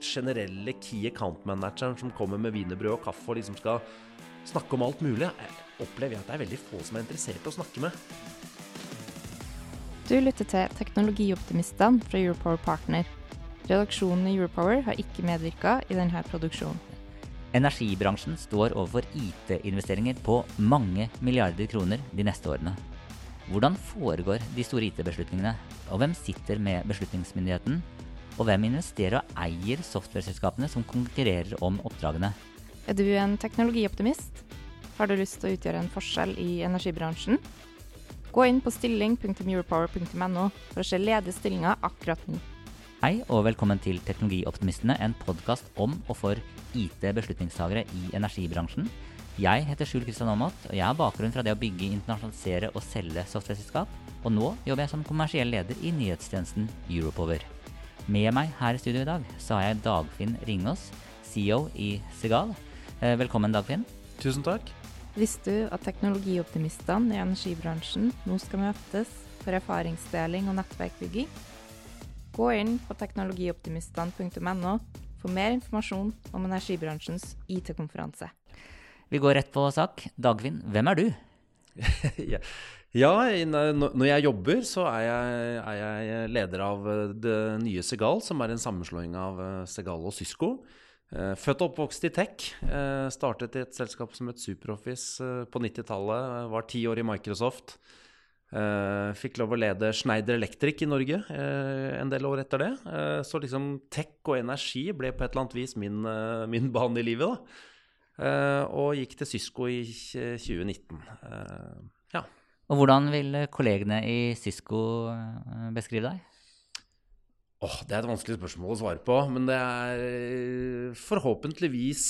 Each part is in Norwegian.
generelle key account-manageren som kommer med wienerbrød og kaffe og liksom skal snakke om alt mulig, opplever jeg at det er veldig få som er interessert i å snakke med. Du lytter til Teknologioptimistene fra Europower Partner. Redaksjonen i Europower har ikke medvirka i denne produksjonen. Energibransjen står overfor IT-investeringer på mange milliarder kroner de neste årene. Hvordan foregår de store IT-beslutningene, og hvem sitter med beslutningsmyndigheten? Og hvem investerer og eier softwareselskapene som konkurrerer om oppdragene? Er du en teknologioptimist? Har du lyst til å utgjøre en forskjell i energibransjen? Gå inn på stilling.europower.no for å se ledige stillinger akkurat nå. Hei og velkommen til Teknologioptimistene, en podkast om og for IT-beslutningstagere i energibransjen. Jeg heter Skjul Kristian Aamodt, og jeg har bakgrunn fra det å bygge, internasjonalisere og selge softwareselskap. Og nå jobber jeg som kommersiell leder i nyhetstjenesten Europower. Med meg her i studio i dag så har jeg Dagfinn Ringås, CEO i Segal. Eh, velkommen, Dagfinn. Tusen takk. Visste du at teknologioptimistene i energibransjen nå skal møtes for erfaringsdeling og nettverkbygging? Gå inn på teknologioptimistene.no for mer informasjon om energibransjens IT-konferanse. Vi går rett på sak. Dagfinn, hvem er du? ja, når jeg jobber, så er jeg, er jeg, leder av det nye Segal, som er en sammenslåing av Segal og Sysko. Født og oppvokst i tech. Startet i et selskap som het Superoffice på 90-tallet. Var ti år i Microsoft. Fikk lov å lede Schneider Electric i Norge en del år etter det. Så liksom tech og energi ble på et eller annet vis min, min bane i livet. da. og gikk til Sysko i 2019. ja. Og hvordan vil kollegene i Cisco beskrive deg? Oh, det er et vanskelig spørsmål å svare på, men det er forhåpentligvis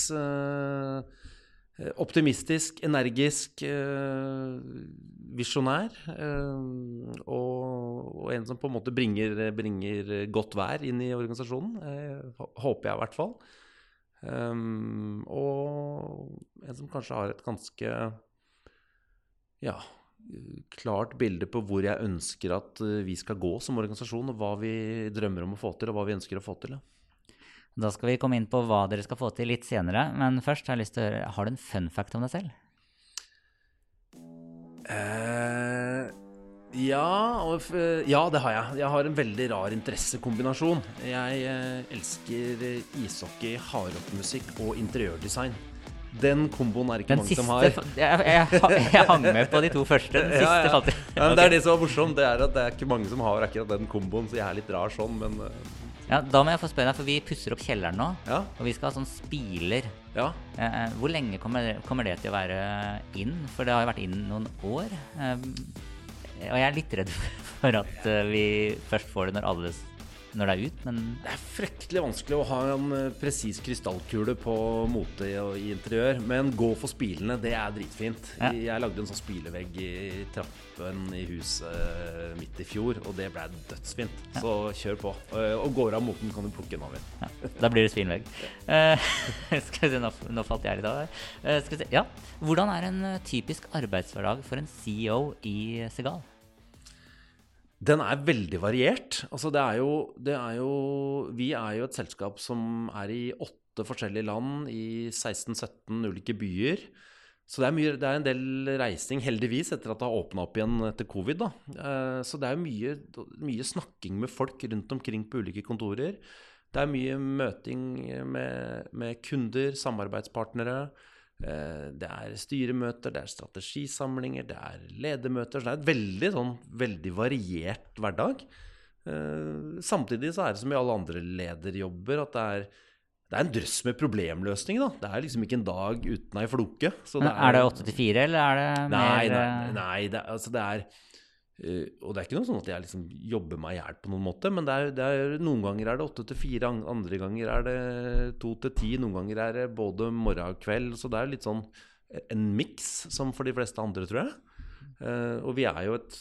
optimistisk, energisk visjonær. Eh, og, og, en som på en måte bringer, bringer godt vær inn i organisasjonen. Eh, håper jeg i hvert fall. Um, og en som kanskje har et ganske ja, klart bilde på hvor jeg ønsker at vi skal gå som organisasjon, og hva vi drømmer om å få til, og hva vi ønsker å få til. Ja. Da skal vi komme inn på hva dere skal få til litt senere, men først har jeg lyst til å høre, har du en fun fact om deg selv? Uh, ja, og, ja, det har jeg. Jeg har en veldig rar interessekombinasjon. Jeg uh, elsker ishockey, hardrockmusikk og interiørdesign. Den komboen er ikke den mange siste, som har. Jeg, jeg, jeg, hang med på de to første. Den siste ja, ja. ja, Det er det som er morsomt. Det er at det er ikke mange som har akkurat den komboen, så jeg er litt rar sånn, men uh, ja, Da må jeg få spørre deg, for vi pusser opp kjelleren nå. Ja. Og vi skal ha sånn spiler. Ja. Eh, eh hvor lenge kommer kommer det, til å være inn? For det har jo vært inn noen år. Eh, og jeg er litt redd for at eh, vi først får det når alle når det er ut, men Det er fryktelig vanskelig å ha en eh, presis krystallkule på mote i interiør. Men gå for spilene, det er dritfint. Ja. Jeg lagde en sånn spilevegg i trappen i huset midt i fjor, og det ble dødsfint. Ja. Så kjør på. Og går av moten, kan du plukke en av Ja, da blir det spilvegg. vegg. Uh, skal vi se, nå, nå, falt jeg litt av her. Uh, skal vi se, ja. Hvordan er en typisk arbeidshverdag for en CEO i Segal? Den er veldig variert. Altså det er, jo, det er jo Vi er jo et selskap som er i åtte forskjellige land, i 16-17 ulike byer. Så det er, mye, det er, en del reising, heldigvis, etter at det har åpna opp igjen etter covid. Da. Eh, så det er mye, mye snakking med folk rundt omkring på ulike kontorer. Det er mye møting med, med kunder, samarbeidspartnere. Eh, det er styremøter, det er strategisamlinger, det er ledermøter. Så det er et veldig, sånn, veldig variert hverdag. Eh, samtidig så er det som i alle andre lederjobber at det er, det er en drøss med problemløsning. da. Det er liksom ikke en dag uten ei floke. Det er, er, det åtte til fire, eller er det nei, mer Nei, nei det, altså det er eh, og det er ikke noe sånn at jeg liksom jobber meg i hjel på noen måte, men det er, det er, noen ganger er det åtte til fire, an- andre ganger er det to til ti, noen ganger er det både morgen og kveld. Så det er litt sånn en miks, som for de fleste andre, tror jeg. Eh, og vi er jo et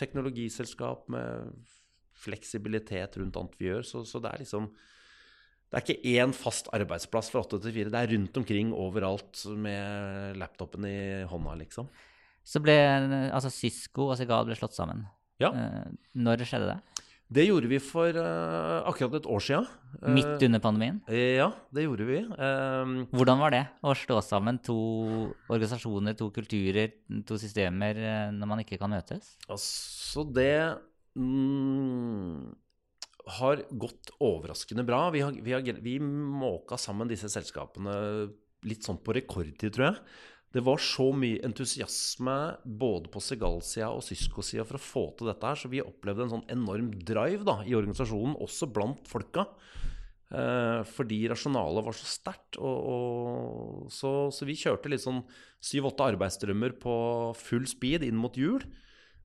teknologiselskap med fleksibilitet rundt alt vi gjør, så, så det er liksom det er ikke én fast arbeidsplass fra åtte til fire. Det er rundt omkring overalt med laptopen i hånda, liksom. Så ble altså Cisco og Segal ble slått sammen. Ja. Eh, når skjedde det? Det gjorde vi for uh, akkurat et år sia. Midt under pandemien? Ja, det gjorde vi. Eh, Hvordan var det å slå sammen to organisasjoner, to kulturer, to systemer når man ikke kan møtes? altså, det mm, har gått overraskende bra. Vi, har, vi, har, vi måka sammen disse selskapene litt sånn på rekordtid, tror jeg. Det var så mye entusiasme både på Segal-sida og Sysko-sida for å få til dette her, så vi opplevde en sånn enorm drive da, i organisasjonen, også blant folka. Eh, fordi rasjonalet var så sterkt. Så, så vi kjørte litt sånn syv-åtte arbeidsstrømmer på full speed inn mot jul.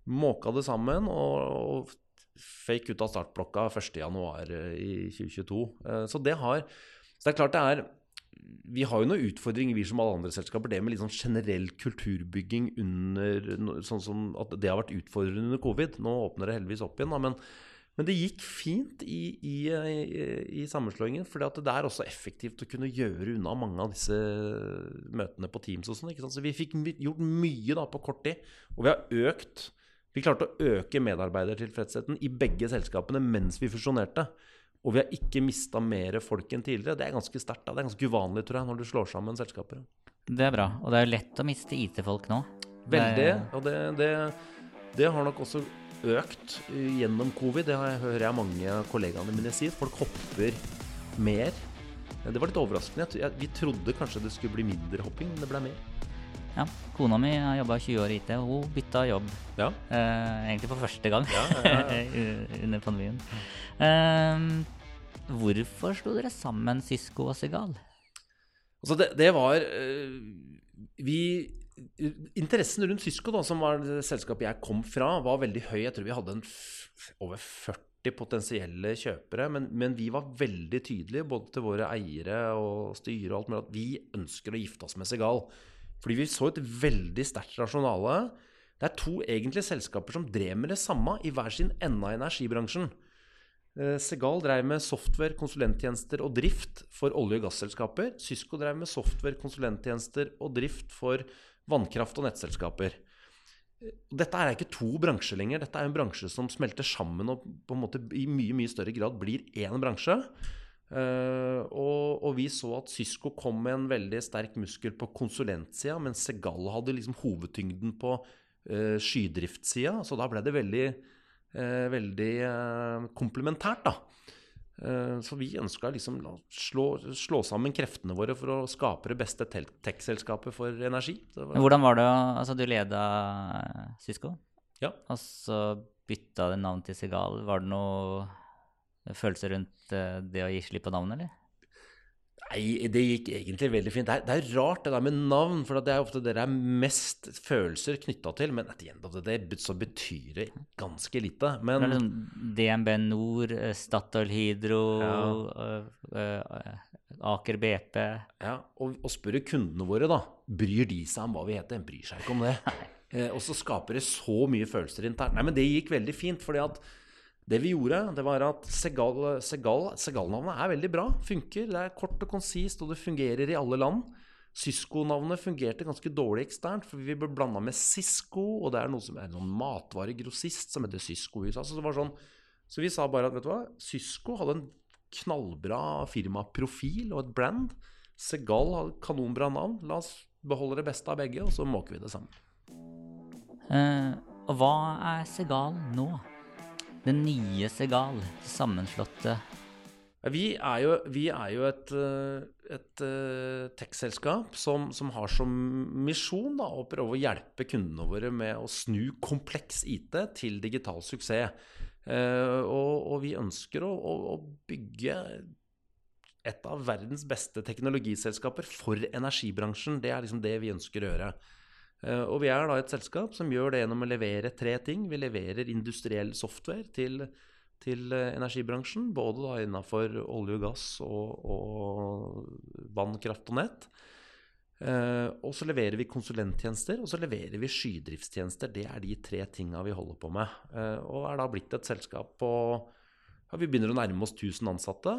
Måka det sammen og, og fake ut av startblokka 1.1 i 2022. Eh, så det har Så det er klart det er vi har jo noen utfordringer, vi som alle andre selskaper. Det med litt sånn generell kulturbygging under Sånn som at det har vært utfordrende under covid. Nå åpner det heldigvis opp igjen, da. Men, men det gikk fint i, i, i, i sammenslåingen. For det er også effektivt å kunne gjøre unna mange av disse møtene på Teams og sånn. Så vi fikk gjort mye da på kort tid. Og vi har økt Vi klarte å øke medarbeidertilfredsheten i begge selskapene mens vi fusjonerte. Og vi har ikke mista mer folk enn tidligere. Det er ganske sterkt. Det er ganske uvanlig, tror jeg, når du slår sammen selskaper. Det er bra. Og det er jo lett å miste IT-folk nå. Veldig. Det Og det, det, det har nok også økt eh, gjennom covid. Det hører jeg mange av kollegaene mine si. Folk hopper mer. Det var litt overraskende. Vi trodde kanskje det skulle bli mindre hopping, men det ble mer. Ja, Kona mi har jobba 20 år i IT, og hun bytta jobb. Ja. Eh, egentlig for første gang Ja, under pandemien. Eh, hvorfor slo dere sammen Cisco og Segal? Altså det, det var øh, Vi Interessen rundt Sysko, da, som var det selskapet jeg kom fra, var veldig høy. Jeg tror vi hadde over 40 potensielle kjøpere. Men, men vi var veldig tydelige, både til våre eiere og styre og alt mulig, at vi ønsker å gifte oss med Segal. Fordi vi så et veldig sterkt rasjonale. Det er to egentlige selskaper som drev med det samme i hver sin ende av energibransjen. Eh, Segal drev med software, konsulenttjenester og drift for olje- og gasselskaper. Sysko drev med software, konsulenttjenester og drift for vannkraft- og nettselskaper. Dette er ikke to bransjer lenger. Dette er en bransje som smelter sammen og på en måte i mye mye større grad blir én bransje. Eh, og, og vi så at Sysko kom med en veldig sterk muskel på konsulentsida, mens Segal hadde liksom hovedtyngden på uh, skydriftssida. Så da ble det veldig uh, veldig eh, komplementært, da. Eh, så vi ønska liksom å slå, slå sammen kreftene våre for å skape det beste tech-selskapet for energi. Var- Hvordan var det Altså, du leda Cisco, Ja. og så bytta det navn til Segal. Var det noe følelse rundt eh, det å gi slipp på navn, eller? Nei, det gikk egentlig veldig fint. Det er, det er rart det der med navn, for det er ofte det det er mest følelser knytta til. Men at the end of the day så betyr det ganske lite. Det er liksom DNB Nor, eh, Statoil Hydro, eh, eh, Aker BP Ja, og, og spør kundene våre, da. Bryr de seg om hva vi heter? Bryr seg ikke om det. Og så skaper det så mye følelser internt. Nei, men det gikk veldig fint, fordi at det vi gjorde, det var at Segal, Segal, Segal-navnet er veldig bra. Funker. Det er kort og konsist, og det fungerer i alle land. Sysko-navnet fungerte ganske dårlig eksternt, for vi ble blanda med Cisco, og det er noe som er en sånn matvaregrossist som heter Sysko i USA. Så, det var sånn, så vi sa bare at vet du hva, Sysko hadde en knallbra firmaprofil og et brand. Segal hadde kanonbra navn. La oss beholde det beste av begge, og så måker vi det sammen. Uh, og hva er Segal nå? Det nye Segal, sammenslåtte Vi er jo, vi er jo et, eh, et eh, tech-selskap som, som har som misjon da, å prøve å hjelpe kundene våre med å snu kompleks IT til digital suksess. Eh, og, og vi ønsker å, å, å bygge et av verdens beste teknologiselskaper for energibransjen. Det er liksom det vi ønsker å gjøre. Eh, og vi er da et selskap som gjør det gjennom å levere tre ting. Vi leverer industriell software til, til eh, energibransjen, både da innafor olje og gass og, og vann, kraft og nett. Eh, og så leverer vi konsulenttjenester, og så leverer vi skydriftstjenester. Det er de tre tinga vi holder på med. Og er da blitt et selskap på ja, Vi begynner å nærme oss 1000 ansatte.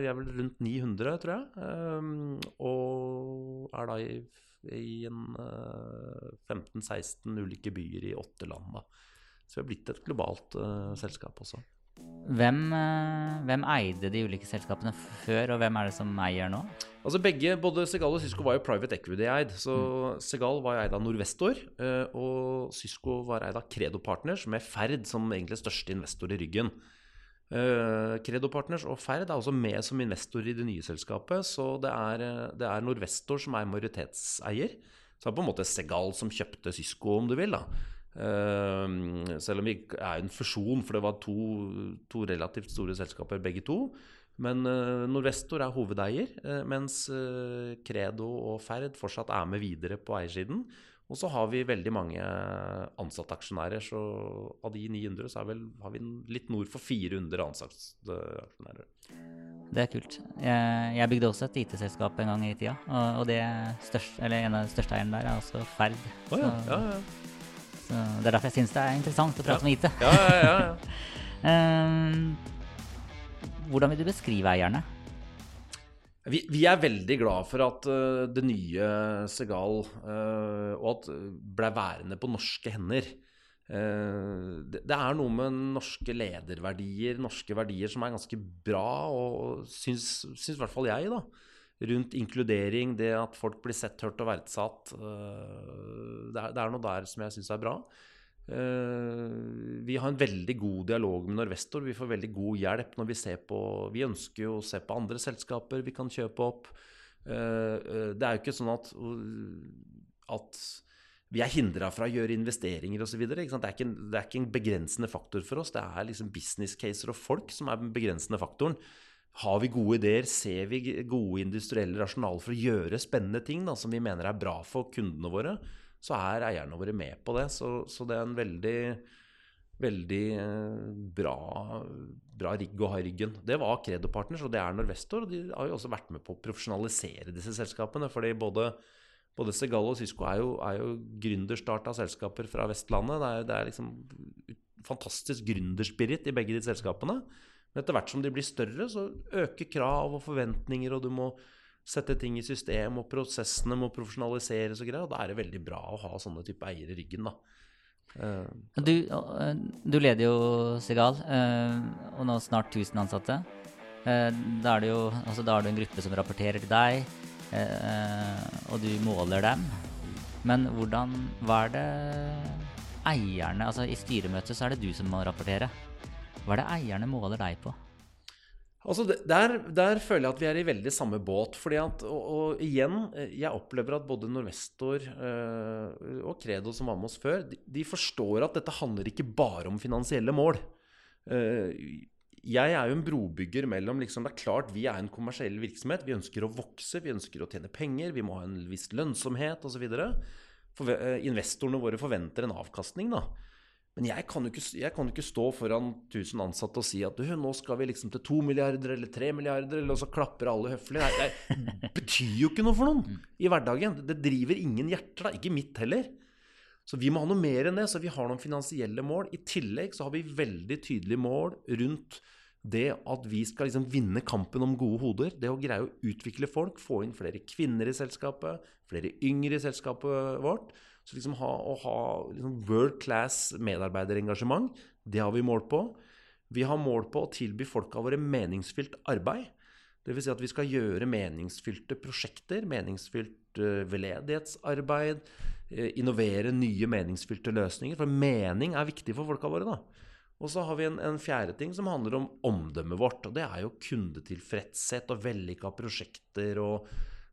Vi er vel rundt 900, tror jeg. Og er da i i en uh, eh, 15-16 ulike byer i åtte land. Da. Så vi har blitt et globalt uh, selskap også. Hvem, uh, hvem, eide de ulike selskapene før, og hvem er det som eier nå? Altså begge, Både Segal og Cisco var jo private equity-eid. så mm. Segal var eid av Norvestor, og Cisco var eid av Credo Partners, med Ferd som egentlig største investor i ryggen. Uh, Credo Partners og Ferd er også med som investor i det nye selskapet. Så det er, eh, det er Norvestor som er majoritetseier. Så det er på en måte Segal som kjøpte Sysko, om du vil. da. Uh, selv om vi er en fusjon, for det var to, to relativt store selskaper begge to. Men Norvestor er hovedeier, mens Credo og Ferd fortsatt er med videre på eiersiden. Og så har vi veldig mange ansatte aksjonærer. Så av de 900 så vel, har vi litt nord for 400 ansatte aksjonærer. Det er kult. Jeg, jeg bygde også et IT-selskap en gang i tida. Og, og det største, eller en av de største eierne der er også Ferd. Oh, ja. Så, ja, ja. så, det er derfor jeg syns det er interessant å prate om IT. Ja, ja, ja, um, hvordan vil du beskrive eierne? Vi, vi, er veldig glad for at uh, det nye Segal uh, og at ble værende på norske hender. Uh, det, det, er noe med norske lederverdier, norske verdier, som er ganske bra, og syns, i hvert fall jeg, da. Rundt inkludering, det at folk blir sett, hørt og verdsatt. Det er, det, er, noe der som jeg syns er bra. Eh, vi har en veldig god dialog med Norvestor. Vi får veldig god hjelp når vi ser på Vi ønsker jo å se på andre selskaper vi kan kjøpe opp. Eh, eh, det er jo ikke sånn at, at vi er hindra fra å gjøre investeringer osv. Det, det, er ikke en begrensende faktor for oss. Det er liksom business caser og folk som er den begrensende faktoren. Har vi gode ideer, ser vi gode industrielle rasjonaler for å gjøre spennende ting da, som vi mener er bra for kundene våre, så er eierne våre med på det. Så, så det er en veldig, veldig eh, bra, bra, rigg å ha i ryggen. Det var Credo Partners, og det er Norvestor. Og de har jo også vært med på å profesjonalisere disse selskapene. fordi både, både Segal og Cisco er jo, er jo gründerstarta selskaper fra Vestlandet. Det er, det er liksom fantastisk gründerspirit i begge de selskapene. Men etter hvert som de blir større, så øker krav og forventninger, og du må sette ting i system, og prosessene må profesjonaliseres og greier. Og da er det veldig bra å ha sånne type eiere i ryggen, da. Uh, du, uh, du, leder jo Sigal, uh, og nå snart 1000 ansatte. da, er det jo, altså, da er det en gruppe som rapporterer til deg, og du måler dem. Men hvordan Hva er det eierne Altså, i styremøtet så er det du som må rapportere. Hva er det eierne måler deg på? Altså der, der, føler jeg at vi er i veldig samme båt. fordi at, og, og igjen, jeg opplever at både Norvestor øh, og Credo, som var med oss før, de, de, forstår at dette handler ikke bare om finansielle mål. Uh, jeg er jo en brobygger mellom liksom, Det er klart vi er en kommersiell virksomhet. Vi ønsker å vokse, vi ønsker å tjene penger, vi må ha en viss lønnsomhet osv. Uh, investorene våre forventer en avkastning. da. Men jeg kan, ikke, jeg kan jo ikke stå foran 1000 ansatte og si at nå skal vi liksom til 2 milliarder eller 3 milliarder, eller så klapper alle høflig. Det, det betyr jo ikke noe for noen i hverdagen. Det driver ingen hjerter, da. Ikke mitt heller. Så vi må ha noe mer enn det. Så vi har noen finansielle mål. I tillegg så har vi veldig tydelige mål rundt det at vi skal liksom vinne kampen om gode hoder. Det å greie å utvikle folk, få inn flere kvinner i selskapet, flere yngre i selskapet vårt. Så liksom ha, å ha liksom world class medarbeiderengasjement, det har vi mål på. Vi har mål på å tilby folka våre meningsfylt arbeid. Dvs. Si at vi skal gjøre meningsfylte prosjekter, meningsfylt uh, veldedighetsarbeid, uh, innovere nye meningsfylte løsninger. For mening er viktig for folka våre. da. Og så har vi en, en, fjerde ting som handler om omdømmet vårt. Og det er jo kundetilfredshet og vellykka prosjekter og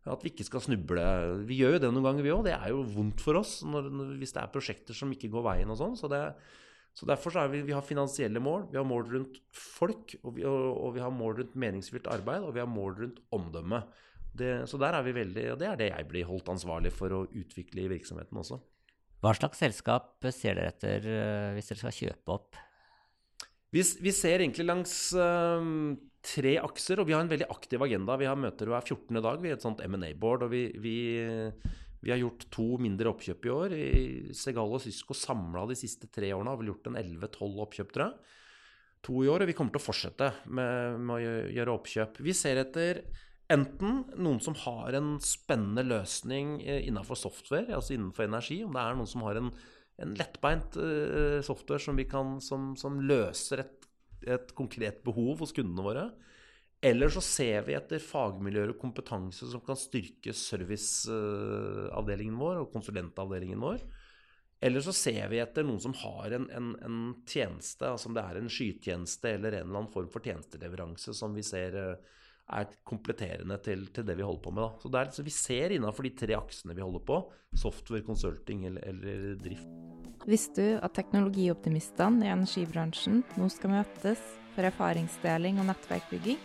at vi ikke skal snuble. Vi gjør jo det noen ganger, vi òg. Det er jo vondt for oss når, hvis det er prosjekter som ikke går veien og sånn. Så, så, derfor så vi, vi har finansielle mål. Vi har mål rundt folk, og vi, og, og vi har mål rundt meningsfylt arbeid, og vi har mål rundt omdømme. Det, så der er vi veldig, og det er det jeg blir holdt ansvarlig for å utvikle i virksomheten også. Hva slags selskap ser dere etter uh, hvis dere skal kjøpe opp? Vi, vi ser egentlig langs uh, tre akser, og vi har en veldig aktiv agenda. Vi har møter hver 14. dag. Vi er et sånt M&A-board, og vi, vi, vi, har gjort to mindre oppkjøp i år. Segal og Sysko samla de siste tre årene har vel gjort en 11-12 oppkjøp, tror jeg. To i år, og vi kommer til å fortsette med, med å gjøre oppkjøp. Vi ser etter Enten noen som har en spennende løsning eh, innenfor software, altså innenfor energi. Om det er noen som har en, en lettbeint uh, software som, kan, som, som løser et, et, konkret behov hos kundene våre. Eller så ser vi etter fagmiljøer og kompetanse som kan styrke serviceavdelingen vår og konsulentavdelingen vår. Eller så ser vi etter noen som har en, en, en tjeneste, altså om det er en skytjeneste eller en eller annen form for tjenesteleveranse som vi ser uh, er kompletterende til, til, det vi holder på med. Da. Så det er så Vi ser innafor de tre aksene vi holder på, software, consulting eller, eller drift. Visste du at teknologioptimistene i energibransjen nå skal møtes for erfaringsdeling og nettverkbygging?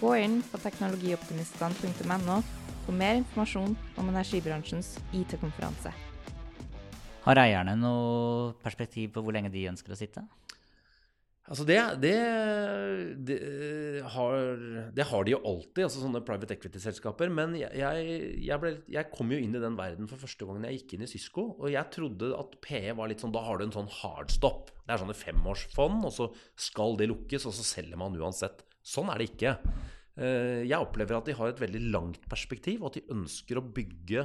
Gå inn på teknologioptimistene.no for mer informasjon om energibransjens IT-konferanse. Har eierne noe perspektiv på hvor lenge de ønsker å sitte? Altså det, det, det, har, det, har, de jo alltid, altså sånne private equity-selskaper. Men jeg, jeg, ble, jeg, kom jo inn i den verden for første gangen jeg gikk inn i Sysko. Og jeg trodde at PE var litt sånn Da har du en sånn hardstop. Det er sånne femårsfond, og så skal det lukkes, og så selger man uansett. Sånn er det ikke. Eh, jeg opplever at de har et veldig langt perspektiv, og at de ønsker å bygge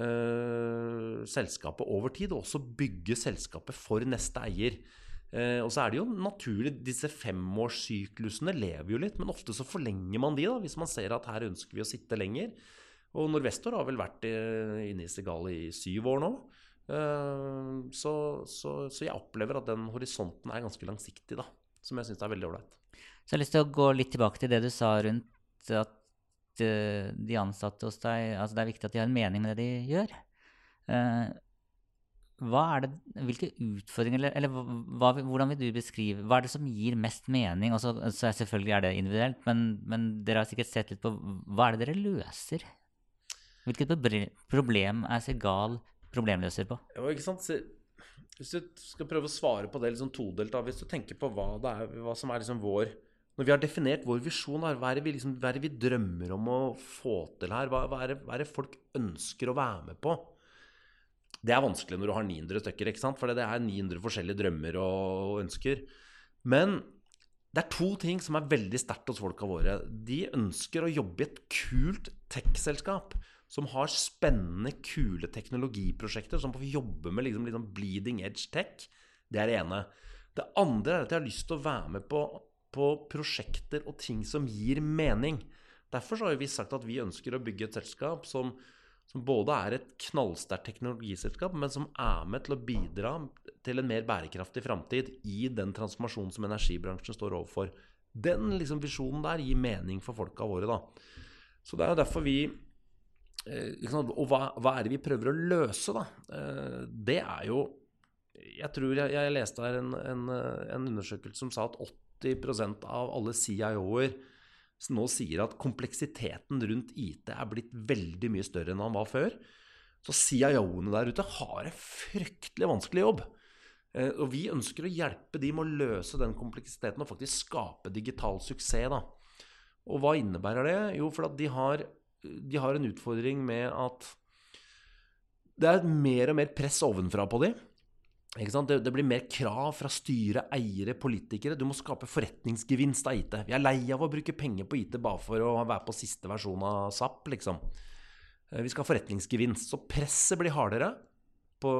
uh, selskapet over tid. Og også bygge selskapet for neste eier. Eh, og så er det jo naturlig, disse femårssyklusene lever jo litt, men ofte så forlenger man de, da, hvis man ser at her ønsker vi å sitte lenger. Og Norvestor har vel vært eh, inne i Segal i syv år nå. Eh, så, så, så, jeg opplever at den horisonten er ganske langsiktig, da. Som jeg syns er veldig ålreit. Så jeg har lyst til å gå litt tilbake til det du sa rundt at uh, de ansatte hos deg Altså det er viktig at de har en mening med det de gjør. Er det, hvilke utfordringer, eller, hva, hvordan vil du beskrive Hva er det som gir mest mening? Og så, så selvfølgelig er det individuelt, men, men, dere har sikkert sett litt på hva er det dere løser? Hvilket problem er Segal problemløser på? Ja, ikke sant? Hvis du skal prøve å svare på det liksom todelt, da, hvis du tenker på hva, er, hva som er liksom vår Når vi har definert vår visjon, hva er, vi, liksom, hva er det vi drømmer om å få til her? Hva, hva, er det, hva er det folk ønsker å være med på? Det er vanskelig når du har 900 stykker, ikke sant? for det er 900 forskjellige drømmer og ønsker. Men det er to ting som er veldig sterkt hos folka våre. De ønsker å jobbe i et kult tech-selskap som har spennende, kule teknologiprosjekter, som får jobbe med liksom, liksom bleeding edge tech. Det er det ene. Det andre er at jeg har lyst til å være med på, på prosjekter og ting som gir mening. Derfor har vi sagt at vi ønsker å bygge et selskap som som både er et knallsterkt teknologiselskap, men som er med til å bidra til en mer bærekraftig framtid i den transformasjonen som energibransjen står overfor. Den liksom visjonen der gir mening for folka våre. da. Så det er jo derfor vi liksom, Og hva, hva, er det vi prøver å løse, da? Eh, det er jo Jeg tror jeg, jeg leste her en, en, en undersøkelse som sa at 80% av alle CIO-er nå sier at kompleksiteten rundt IT er blitt veldig mye større enn han var før. Så CIO-ene der ute har en fryktelig vanskelig jobb. Eh, og vi ønsker å hjelpe de med å løse den kompleksiteten og faktisk skape digital suksess. Da. Og hva innebærer det? Jo, for de har, de har en utfordring med at det er mer og mer press ovenfra på dem. Det, det, blir mer krav fra styre, eiere, politikere. Du må skape forretningsgevinst av IT. Vi er lei av å bruke penger på IT bare for å være på siste versjon av SAP, liksom. Eh, vi skal ha forretningsgevinst. Så presset blir hardere. På,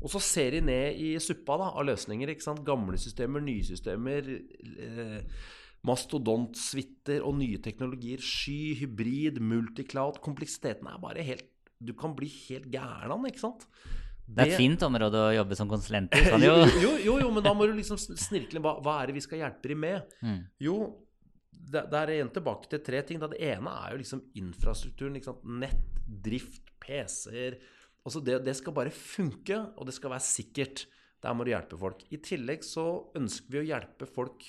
og så ser de ned i suppa da, av løsninger. Gamle systemer, nye systemer. Eh, Mastodont-suiter og nye teknologier. Sky, hybrid, multicloud. Kompleksiteten er bare helt Du kan bli helt gæren av den, ikke sant? Det er et fint område å jobbe som konsulent i. Jo, jo, jo, jo, men da må du liksom snirkle hva, hva er det vi skal hjelpe dem med? Mm. Jo, det, det er igjen tilbake til tre ting. Da. Det ene er jo liksom infrastrukturen. Liksom, nett, drift, PC-er. Altså det, det, skal bare funke, og det skal være sikkert. Der må du hjelpe folk. I tillegg så ønsker vi å hjelpe folk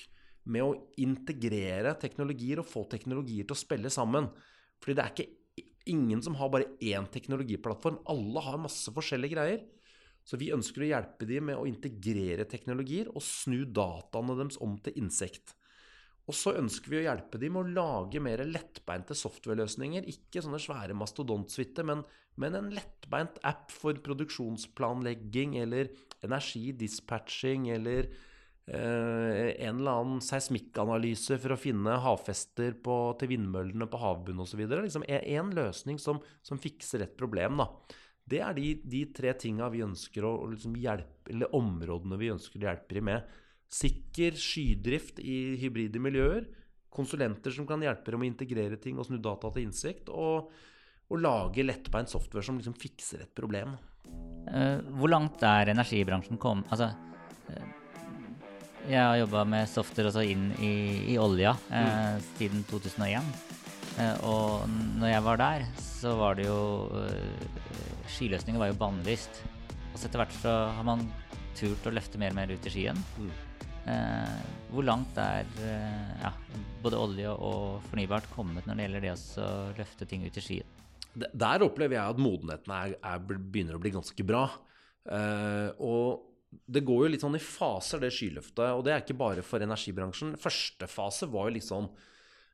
med å integrere teknologier og få teknologier til å spille sammen. Fordi det er ikke ingen som har bare én teknologiplattform. Alle har masse forskjellige greier. Så vi ønsker å hjelpe dem med å integrere teknologier og snu dataene deres om til insekt. Og så ønsker vi å hjelpe dem med å lage mer lettbeinte software-løsninger. Ikke sånne svære mastodontsuiter, men, men, en lettbeint app for produksjonsplanlegging eller energidispatching eller en eller annen seismikkanalyse for å finne havfester på, til vindmøllene på havbunnen osv. Liksom en løsning som, som, fikser et problem. da. Det er de, de tre tinga vi ønsker å liksom hjelpe, eller områdene vi ønsker å hjelpe dem med. Sikker skydrift i hybride miljøer. Konsulenter som kan hjelpe dem å integrere ting og snu data til innsikt. Og, og lage lettbeint software som liksom fikser et problem. Uh, hvor langt er energibransjen kommet? Altså, uh, jeg har jobba med software også inn i, i olja eh, mm. siden 2001. og når jeg var der, så var det jo Skyløsninger var jo bannlyst. Og så etter hvert så har man turt å løfte mer og mer ut i skien. Mm. Eh, hvor langt er eh, ja, både olje og fornybart kommet når det gjelder det å løfte ting ut i skien? Der opplever jeg at modenheten er, er, begynner å bli ganske bra. Eh, og det går jo litt sånn i faser, det skyløftet. Og det er ikke bare for energibransjen. Første fase var jo litt sånn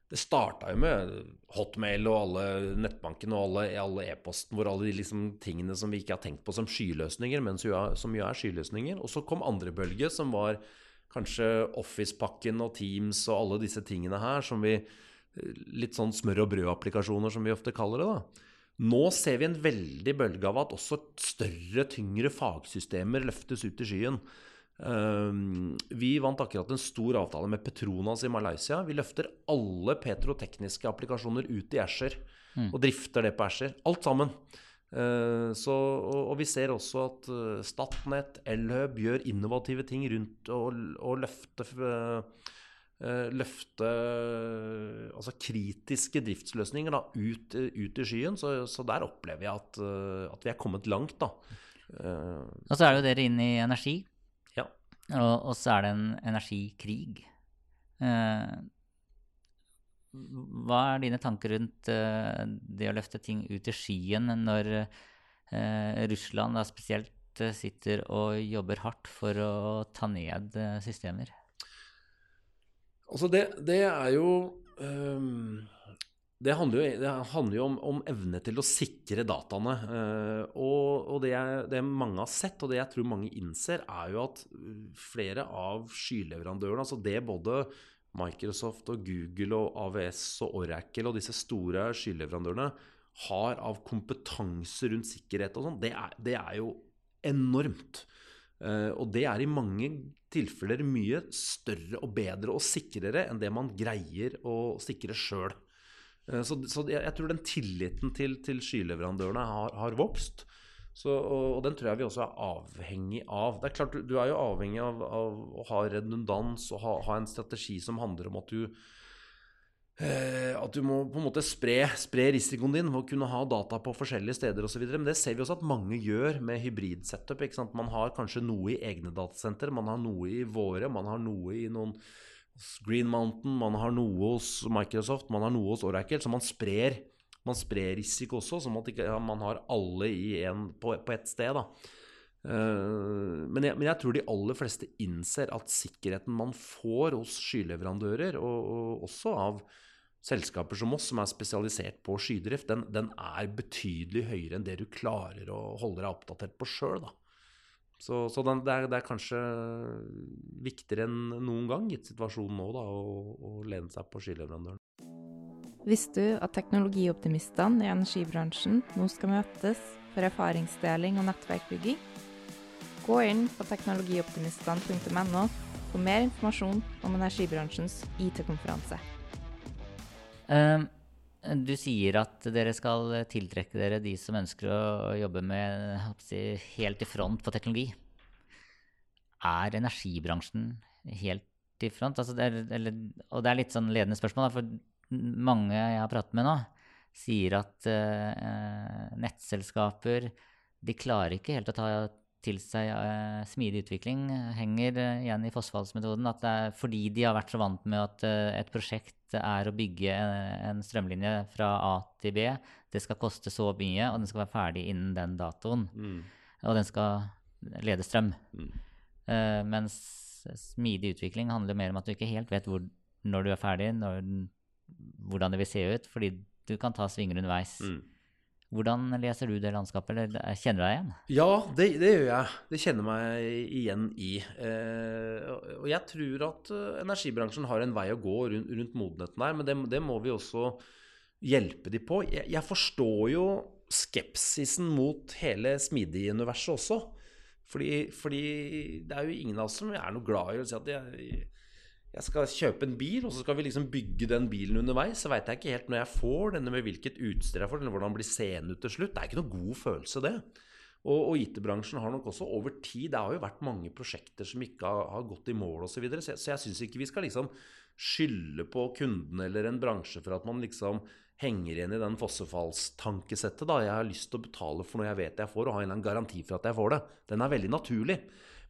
Det starta jo med Hotmail og alle nettbankene og alle, e-posten hvor alle de liksom tingene som vi ikke har tenkt på som skyløsninger, men som jo er skyløsninger. Og så kom andre bølge, som var kanskje Office-pakken og Teams og alle disse tingene her, som vi Litt sånn smør og brød-applikasjoner, som vi ofte kaller det. da. Nå ser vi en veldig bølge av at også større, tyngre fagsystemer løftes ut i skyen. Ehm, vi vant akkurat en stor avtale med Petronas i Malaysia. Vi løfter alle petrotekniske applikasjoner ut i Asher mm. og drifter det på Asher. Alt sammen. Eh, så, og, vi ser også at uh, Statnett, Elhub gjør innovative ting rundt å, løfte uh, løfte altså kritiske driftsløsninger da, ut, ut, i skyen. Så, så, der opplever jeg at, at, vi er kommet langt. Da. Og så er jo dere inne i energi. Ja. Og, og så er det en energikrig. Hva er dine tanker rundt det å løfte ting ut i skyen når Russland da spesielt sitter og jobber hardt for å ta ned systemer? Altså det, det er jo um, det handler jo, det handler jo om, om, evne til å sikre dataene. og, og det, jeg, det, mange har sett, og det jeg tror mange innser, er jo at flere av skyleverandørene, altså det både Microsoft og Google og AVS og Oracle og disse store skyleverandørene har av kompetanse rundt sikkerhet og sånn, det, det, er jo enormt. Uh, og det er i mange tilfeller mye større og bedre og sikrere enn det man greier å sikre sjøl. Uh, så, så jeg, jeg, tror den tilliten til, til skyleverandørene har, har vokst. Så, og, og, den tror jeg vi også er avhengig av. Det er klart, Du, du er jo avhengig av, av, å ha redundans og ha, ha, en strategi som handler om at du eh, at du må på en måte spre, spre risikoen din ved å kunne ha data på forskjellige steder osv. Men det ser vi også at mange gjør med hybrid-setup. Man har kanskje noe i egne datasentre, man har noe i våre, man har noe i noen Green Mountain, man har noe hos Microsoft, man har noe hos Oracle. Så man sprer man sprer risiko også, som at ikke, ja, man har alle en, på, på ett sted. Uh, men, jeg, men, jeg, tror de aller fleste innser at sikkerheten man får hos skyleverandører, og, og også av selskaper som oss, som er spesialisert på skydrift, den, den, er betydelig høyere enn det du klarer å holde deg oppdatert på sjøl. Så, så den, det, er, det, er, kanskje viktigere enn noen gang, gitt situasjonen nå, da, å, å lene seg på skileverandøren. Visste du at teknologioptimistene i energibransjen nå skal møtes for erfaringsdeling og nettverkbygging? Gå inn på teknologioptimistene.no for mer informasjon om energibransjens IT-konferanse. Um, du sier at dere skal tiltrekke dere de som ønsker å jobbe med helt i front på teknologi. Er energibransjen helt i front? Altså det er, eller, og det er litt sånn ledende spørsmål, for mange jeg har pratet med nå, sier at uh, nettselskaper de klarer ikke helt å ta til seg uh, smidig utvikling, henger uh, igjen i fossfallsmetoden. At det er fordi de har vært så vant med at et prosjekt er å bygge en, en strømlinje fra A til B. Det skal koste så mye, og den skal være ferdig innen den datoen. Mm. Og den skal lede strøm. Mm. Uh, mens smidig utvikling handler mer om at du ikke helt vet hvor, når du er ferdig, når, hvordan det vil se ut, fordi du kan ta svinger underveis. Mm. Hvordan leser du det landskapet, eller kjenner du deg igjen? Ja, det, det gjør jeg. Det kjenner meg igjen i. Eh, og jeg tror at eh, energibransjen har en vei å gå rundt, rundt modenheten her, men det, det må vi også hjelpe de på. Jeg, jeg forstår jo skepsisen mot hele smidig-universet også. Fordi, fordi det er jo ingen av oss som er noe glad i å si at jeg, jeg skal kjøpe en bil, og så skal vi liksom bygge den bilen underveis. Så veit jeg ikke helt når jeg får denne med hvilket utstyr jeg får, eller hvordan den blir seende ut til slutt. Det er ikke noe god følelse, det. Og, og IT-bransjen har nok også over tid Det har jo vært mange prosjekter som ikke har, har gått i mål osv. Så, så jeg, så jeg syns ikke vi skal liksom skylde på kunden eller en bransje for at man liksom henger igjen i den fossefallstankesettet. da, Jeg har lyst til å betale for noe jeg vet jeg får, og ha en garanti for at jeg får det. Den er veldig naturlig.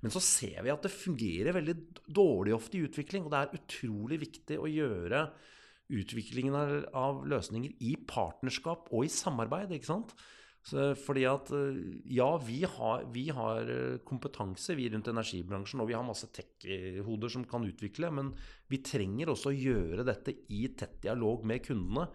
Men så ser vi at det fungerer veldig dårlig ofte i utvikling, og det er utrolig viktig å gjøre utviklingen av, løsninger i partnerskap og i samarbeid. ikke sant? Fordi at eh, ja, vi har, vi har eh, kompetanse vi rundt energibransjen, og vi har masse tech-hoder som kan utvikle, men vi trenger også å gjøre dette i tett dialog med kundene.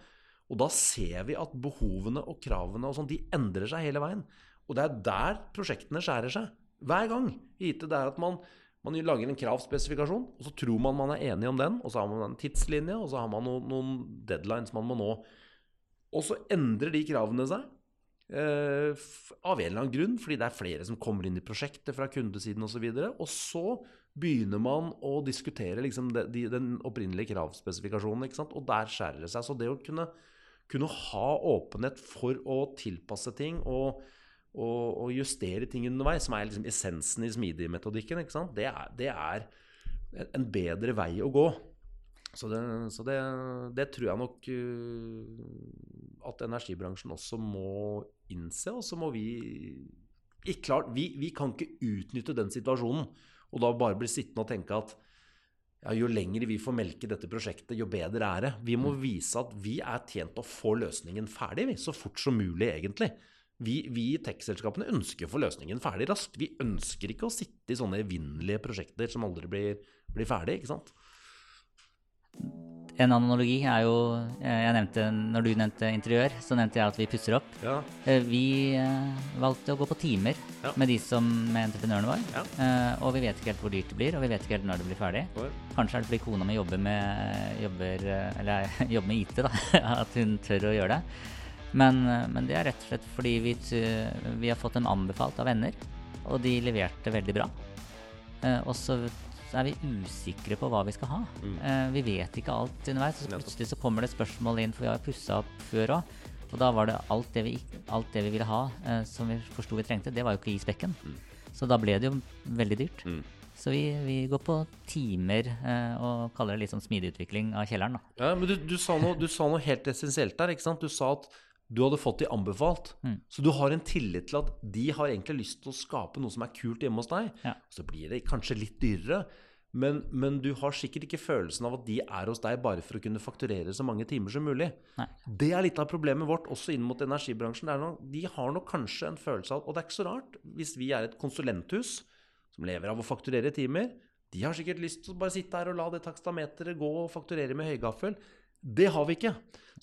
Og da ser vi at behovene og kravene og sånn, de endrer seg hele veien. Og det er der prosjektene skjærer seg. Hver gang i Det er at man, man lager en kravspesifikasjon, og så tror man man er enig om den, og så har man en tidslinje, og så har man noen, noen deadlines man må nå. Og så endrer de kravene seg. eh, av en eller annen grunn, fordi det er flere som kommer inn i prosjektet fra kundesiden osv. Og, så og så begynner man å diskutere liksom, de, de, den opprinnelige kravspesifikasjonen. Og der skjærer det seg. Så det å kunne, kunne ha åpenhet for å tilpasse ting og, og, og justere ting underveis, som er liksom essensen i smidig-metodikken. Det, det er en bedre vei å gå. Så det, så det, det tror jeg nok uh, at energibransjen også må innse. Og så må vi ikke klart, vi, vi kan ikke utnytte den situasjonen og da bare bli sittende og tenke at ja, jo lenger vi får melke dette prosjektet, jo bedre er det. Vi må vise at vi er tjent å få løsningen ferdig, vi, så fort som mulig, egentlig. Vi, vi i tech-selskapene ønsker å få løsningen ferdig raskt. Vi ønsker ikke å sitte i sånne evinnelige prosjekter som aldri blir, blir ferdig, ikke sant? En analogi er jo eh, jeg nevnte, Når du nevnte interiør, så nevnte jeg at vi pusser opp. Ja. Eh, Vi eh, valgte å gå på timer Ja. med de som med entreprenørene var. Ja. Og vi vet ikke helt hvor dyrt det blir, og vi vet ikke helt når det blir ferdig. Kanskje er det fordi kona mi jobber med, jobber, eller, jobber med IT, da, at hun tør å gjøre det. Men, men det er rett og slett fordi vi, vi har fått dem anbefalt av venner, og de leverte veldig bra. Og så er vi usikre på hva vi skal ha. Mm. Eh, vi vet ikke alt underveis. Så plutselig så kommer det spørsmål inn, for vi har pussa opp før òg. Og da var det alt det vi, alt det vi ville ha, eh, som vi forsto vi trengte, det var jo ikke i spekken. Mm. Så da ble det jo veldig dyrt. Mm. Så vi, vi går på timer eh, og kaller det litt sånn smidig utvikling av kjelleren, da. Ja, men du, du, sa noe, du sa noe helt essensielt der. ikke sant? Du sa at du hadde fått de anbefalt. Mm. Så du har en tillit til at de har egentlig lyst til å skape noe som er kult hjemme hos deg. Ja. Så blir det kanskje litt dyrere, men, men du har sikkert ikke følelsen av at de er hos deg bare for å kunne fakturere så mange timer som mulig. Nei. Det er litt av problemet vårt også inn mot energibransjen. Er nok, de har nok kanskje en følelse av Og det er ikke så rart, hvis vi er et konsulenthus som lever av å fakturere timer. De har sikkert lyst til å bare sitte her og la det takstameteret gå og fakturere med høygaffel. Det har vi ikke.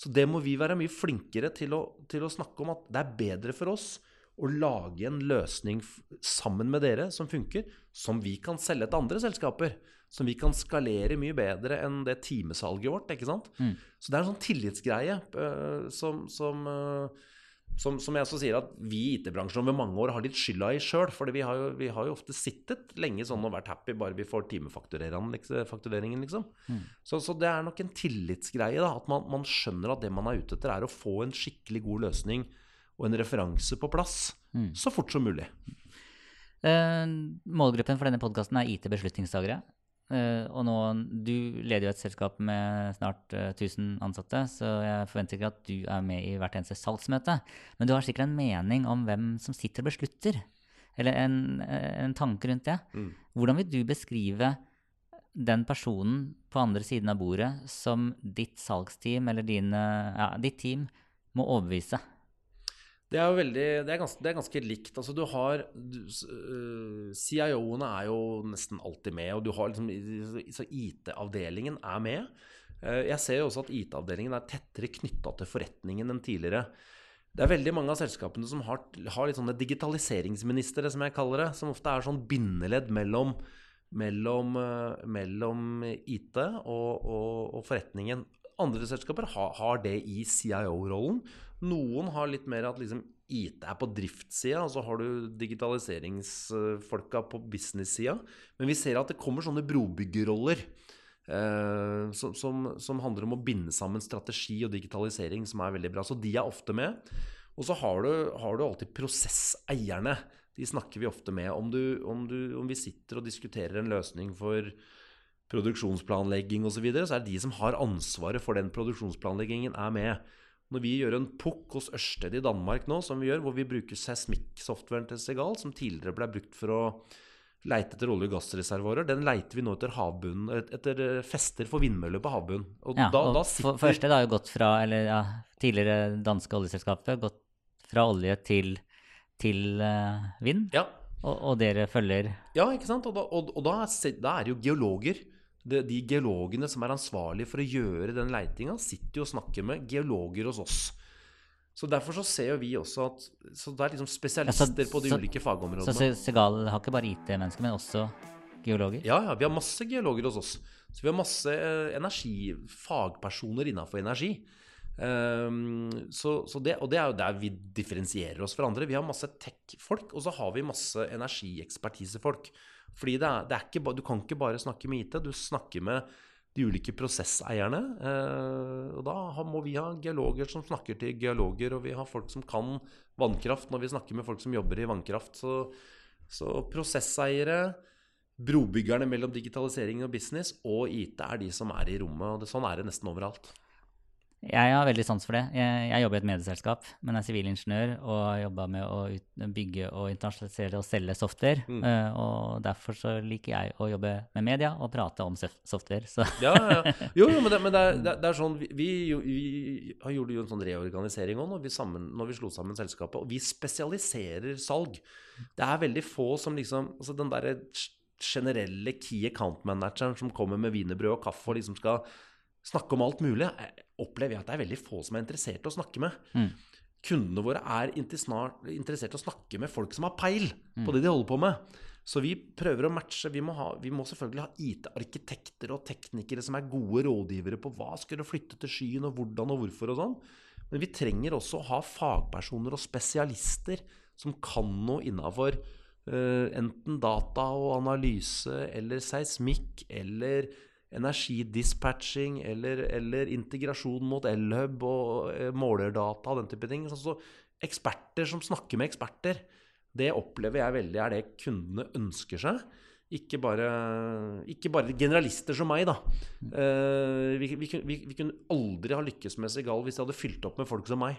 Så det må vi være mye flinkere til å, til å snakke om at det er bedre for oss å lage en løsning sammen med dere som funker, som vi kan selge til andre selskaper. Som vi kan skalere mye bedre enn det timesalget vårt. ikke sant? Mm. Så det er en sånn tillitsgreie uh, som, som, øh, som, som jeg også sier at vi i IT-bransjen over mange år har litt skylda i sjøl. For vi, vi har jo ofte sittet lenge sånn og vært happy bare vi får timefaktureringen, liksom. Mm. Så, så det er nok en tillitsgreie. da, At man, man skjønner at det man er ute etter, er å få en skikkelig god løsning og en referanse på plass Mm. så fort som mulig. Uh, målgruppen for denne podkasten er IT beslutningstagere. Eh, og nå, du leder jo et selskap med snart eh, 1000 ansatte, så jeg forventer ikke at du er med i hvert eneste salgsmøte. Men du har sikkert en mening om hvem som sitter og beslutter. eller en, en tanke rundt det. Mm. Hvordan vil du beskrive den personen på andre siden av bordet som ditt salgsteam eller dine, ja, ditt team må overbevise? Det er jo veldig, det er ganske, det er ganske likt. Altså du har s- øh, CIO-ene er jo nesten alltid med, og du har liksom så IT-avdelingen er med. Uh, Jeg ser jo også at IT-avdelingen er tettere knytta til forretningen enn tidligere. Det er veldig mange av selskapene som har, har litt sånne digitaliseringsministre, som jeg kaller det, som ofte er sånn bindeledd mellom, mellom, eh, mellom IT og, og, og forretningen. Andre selskaper har, har det i CIO-rollen. Noen har litt mer at liksom IT er på driftssida, og så har du digitaliseringsfolka på business-sida. Men vi ser at det kommer sånne brobyggerroller. Uh, som, som, som handler om å binde sammen strategi og digitalisering, som er veldig bra. Så de er ofte med. Og så har du, har du alltid prosesseierne. De snakker vi ofte med. Om, du, om, du, om vi sitter og diskuterer en løsning for produksjonsplanlegging osv., så, så er det de som har ansvaret for den produksjonsplanleggingen, er med. Når vi gjør en pukk hos Ørsted i Danmark nå, som vi gjør, hvor vi bruker seismikksoftwaren til Segal, som tidligere ble brukt for å leite etter olje- og gassreservoarer, den leiter vi nå etter havbunnen, etter eh, fester for vindmøller på havbunnen. Og Ja, da, og da for, sitter første det har jo gått fra, eller ja, tidligere danske oljeselskapet, gått fra olje til, til uh, vind, Ja, og, og dere følger Ja, ikke sant? Og da, og, og da, er da er det jo geologer. De, de geologene som er ansvarlige for å gjøre den leitinga, sitter jo og snakker med geologer hos oss. Så Derfor så ser jo vi også at Så det er liksom spesialister på de så- ulike fagområdene. Så Segal har ikke bare IT-mennesker, men også geologer? Ja, ja, vi har masse geologer hos oss. Så vi har masse eh, energifagpersoner innafor energi. Um, så, så det, og det er jo der vi differensierer oss fra andre. Vi har masse tech-folk, og så har vi masse energiekspertisefolk. Fordi det er, det er ikke, du kan ikke bare snakke med IT, du snakker med de ulike prosesseierne. eh, og da må vi ha geologer som snakker til geologer, og vi har folk som kan vannkraft når vi snakker med folk som jobber i vannkraft. Så, så prosesseiere, brobyggerne mellom digitalisering og business og IT er de som er i rommet. og det, Sånn er det nesten overalt. Jeg har veldig sans for det. Jeg, jeg jobber i et medieselskap, men er sivilingeniør og har jobba med å ut, bygge og internasjonalisere og selge software. Mm. Uh, og derfor så liker jeg å jobbe med media og prate om software. Så Ja, ja, ja. Jo, jo, men, det, men det, er, det, er- det er sånn Vi, vi, gjorde jo en sånn reorganisering òg når, vi sammen- når vi slo sammen selskapet. Og vi spesialiserer salg. Det er veldig få som liksom altså Den derre generelle key account manageren som kommer med wienerbrød og kaffe og liksom skal snakke om alt mulig, opplever jeg at det er veldig få som er interessert i å snakke med. Mm. Kundene våre er interessert i å snakke med folk som har peil på det de holder på med. Så vi prøver å matche. Vi må, ha, vi må selvfølgelig ha IT-arkitekter og teknikere som er gode rådgivere på hva skal du flytte til skyen, og hvordan og hvorfor og sånn. Men vi trenger også å ha fagpersoner og spesialister som kan noe innafor enten data og analyse eller seismikk eller energidispatching eller, eller integrasjon mot Elhub og eh, målerdata og den type ting. Så, eksperter som snakker med eksperter, det opplever jeg veldig er det kundene ønsker seg. Ikke bare, ikke bare generalister som meg, da. Eh, vi, vi, vi, vi kunne aldri ha lykkes med Segal hvis de hadde fylt opp med folk som meg.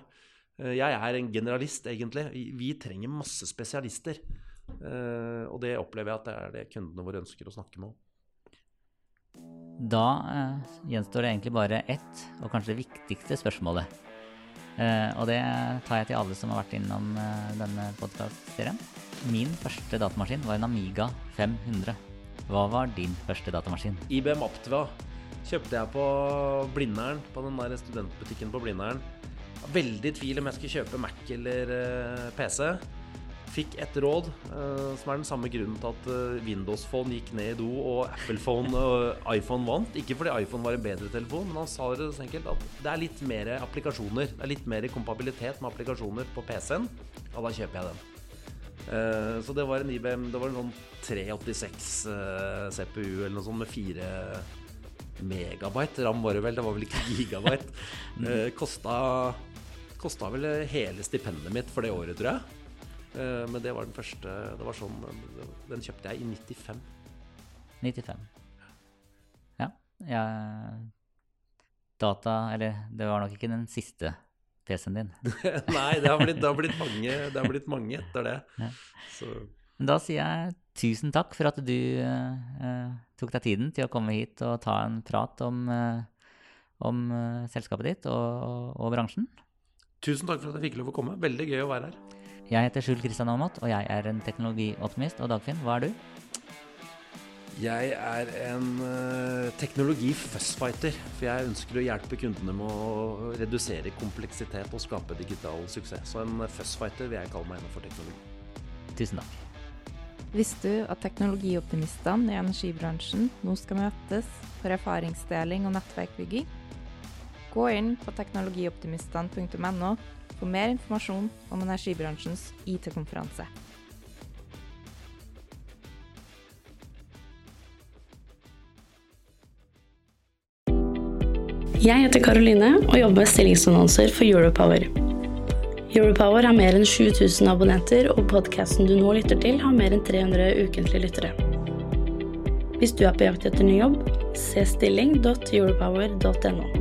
Eh, jeg er en generalist, egentlig. Vi, trenger masse spesialister. Og det opplever jeg at det er det kundene våre ønsker å snakke med om. Da eh, gjenstår det egentlig bare ett, og kanskje det viktigste spørsmålet. Eh, og det tar jeg til alle som har vært innom eh, denne podkastserien. Min første datamaskin var en Amiga 500. Hva var din første datamaskin? IBM Aptva kjøpte jeg på Blindern, på den der studentbutikken på Blindern. Veldig tvil om jeg skulle kjøpe Mac eller eh, PC. Fikk et råd, eh, som er den samme grunnen til at eh, Windows Phone gikk ned i do og Apple Phone og iPhone vant. Ikke fordi iPhone var en bedre telefon, men han sa det så enkelt at det er litt mer applikasjoner. Det er litt mer kompabilitet med applikasjoner på PC-en, og da kjøper jeg den. Eh, så det var en IBM Det var en sånn 386 eh, CPU eller noe sånt med 4 megabyte. RAM var det vel, det var vel ikke gigabyte. Kosta, kosta vel hele stipendet mitt for det året, tror jeg. Eh, men det var den første Det var sånn Den kjøpte jeg i 95. 95. Ja. ja. Data Eller det var nok ikke den siste PC-en din. Nei, det har blitt, det har blitt mange Det har blitt mange etter det. Ja. Så Da sier jeg tusen takk for at du eh, tok deg tiden til å komme hit og ta en prat om, eh, om eh, selskapet ditt og, og, bransjen. Tusen takk for at jeg fikk lov å komme. Veldig gøy å være her. Jeg heter Skjul Kristian Aamodt, og jeg er en teknologioptimist. Og Dagfinn, hva er du? Jeg er en uh, teknologi-fussfighter. For jeg ønsker å hjelpe kundene med å redusere kompleksitet og skape digital suksess. Så en fussfighter vil jeg kalle meg innenfor teknologi. Tusen takk. Visste du at teknologioptimistene i energibransjen nå skal møtes for erfaringsdeling og nettverkbygging? Gå inn på teknologioptimistene.no for mer informasjon om energibransjens IT-konferanse. Jeg heter Karoline og jobber med stillingsannonser for Europower. Europower har mer enn 7000 abonnenter, og podkasten du nå lytter til, har mer enn 300 ukentlige lyttere. Hvis du er på jakt etter ny jobb, se stilling.europower.no.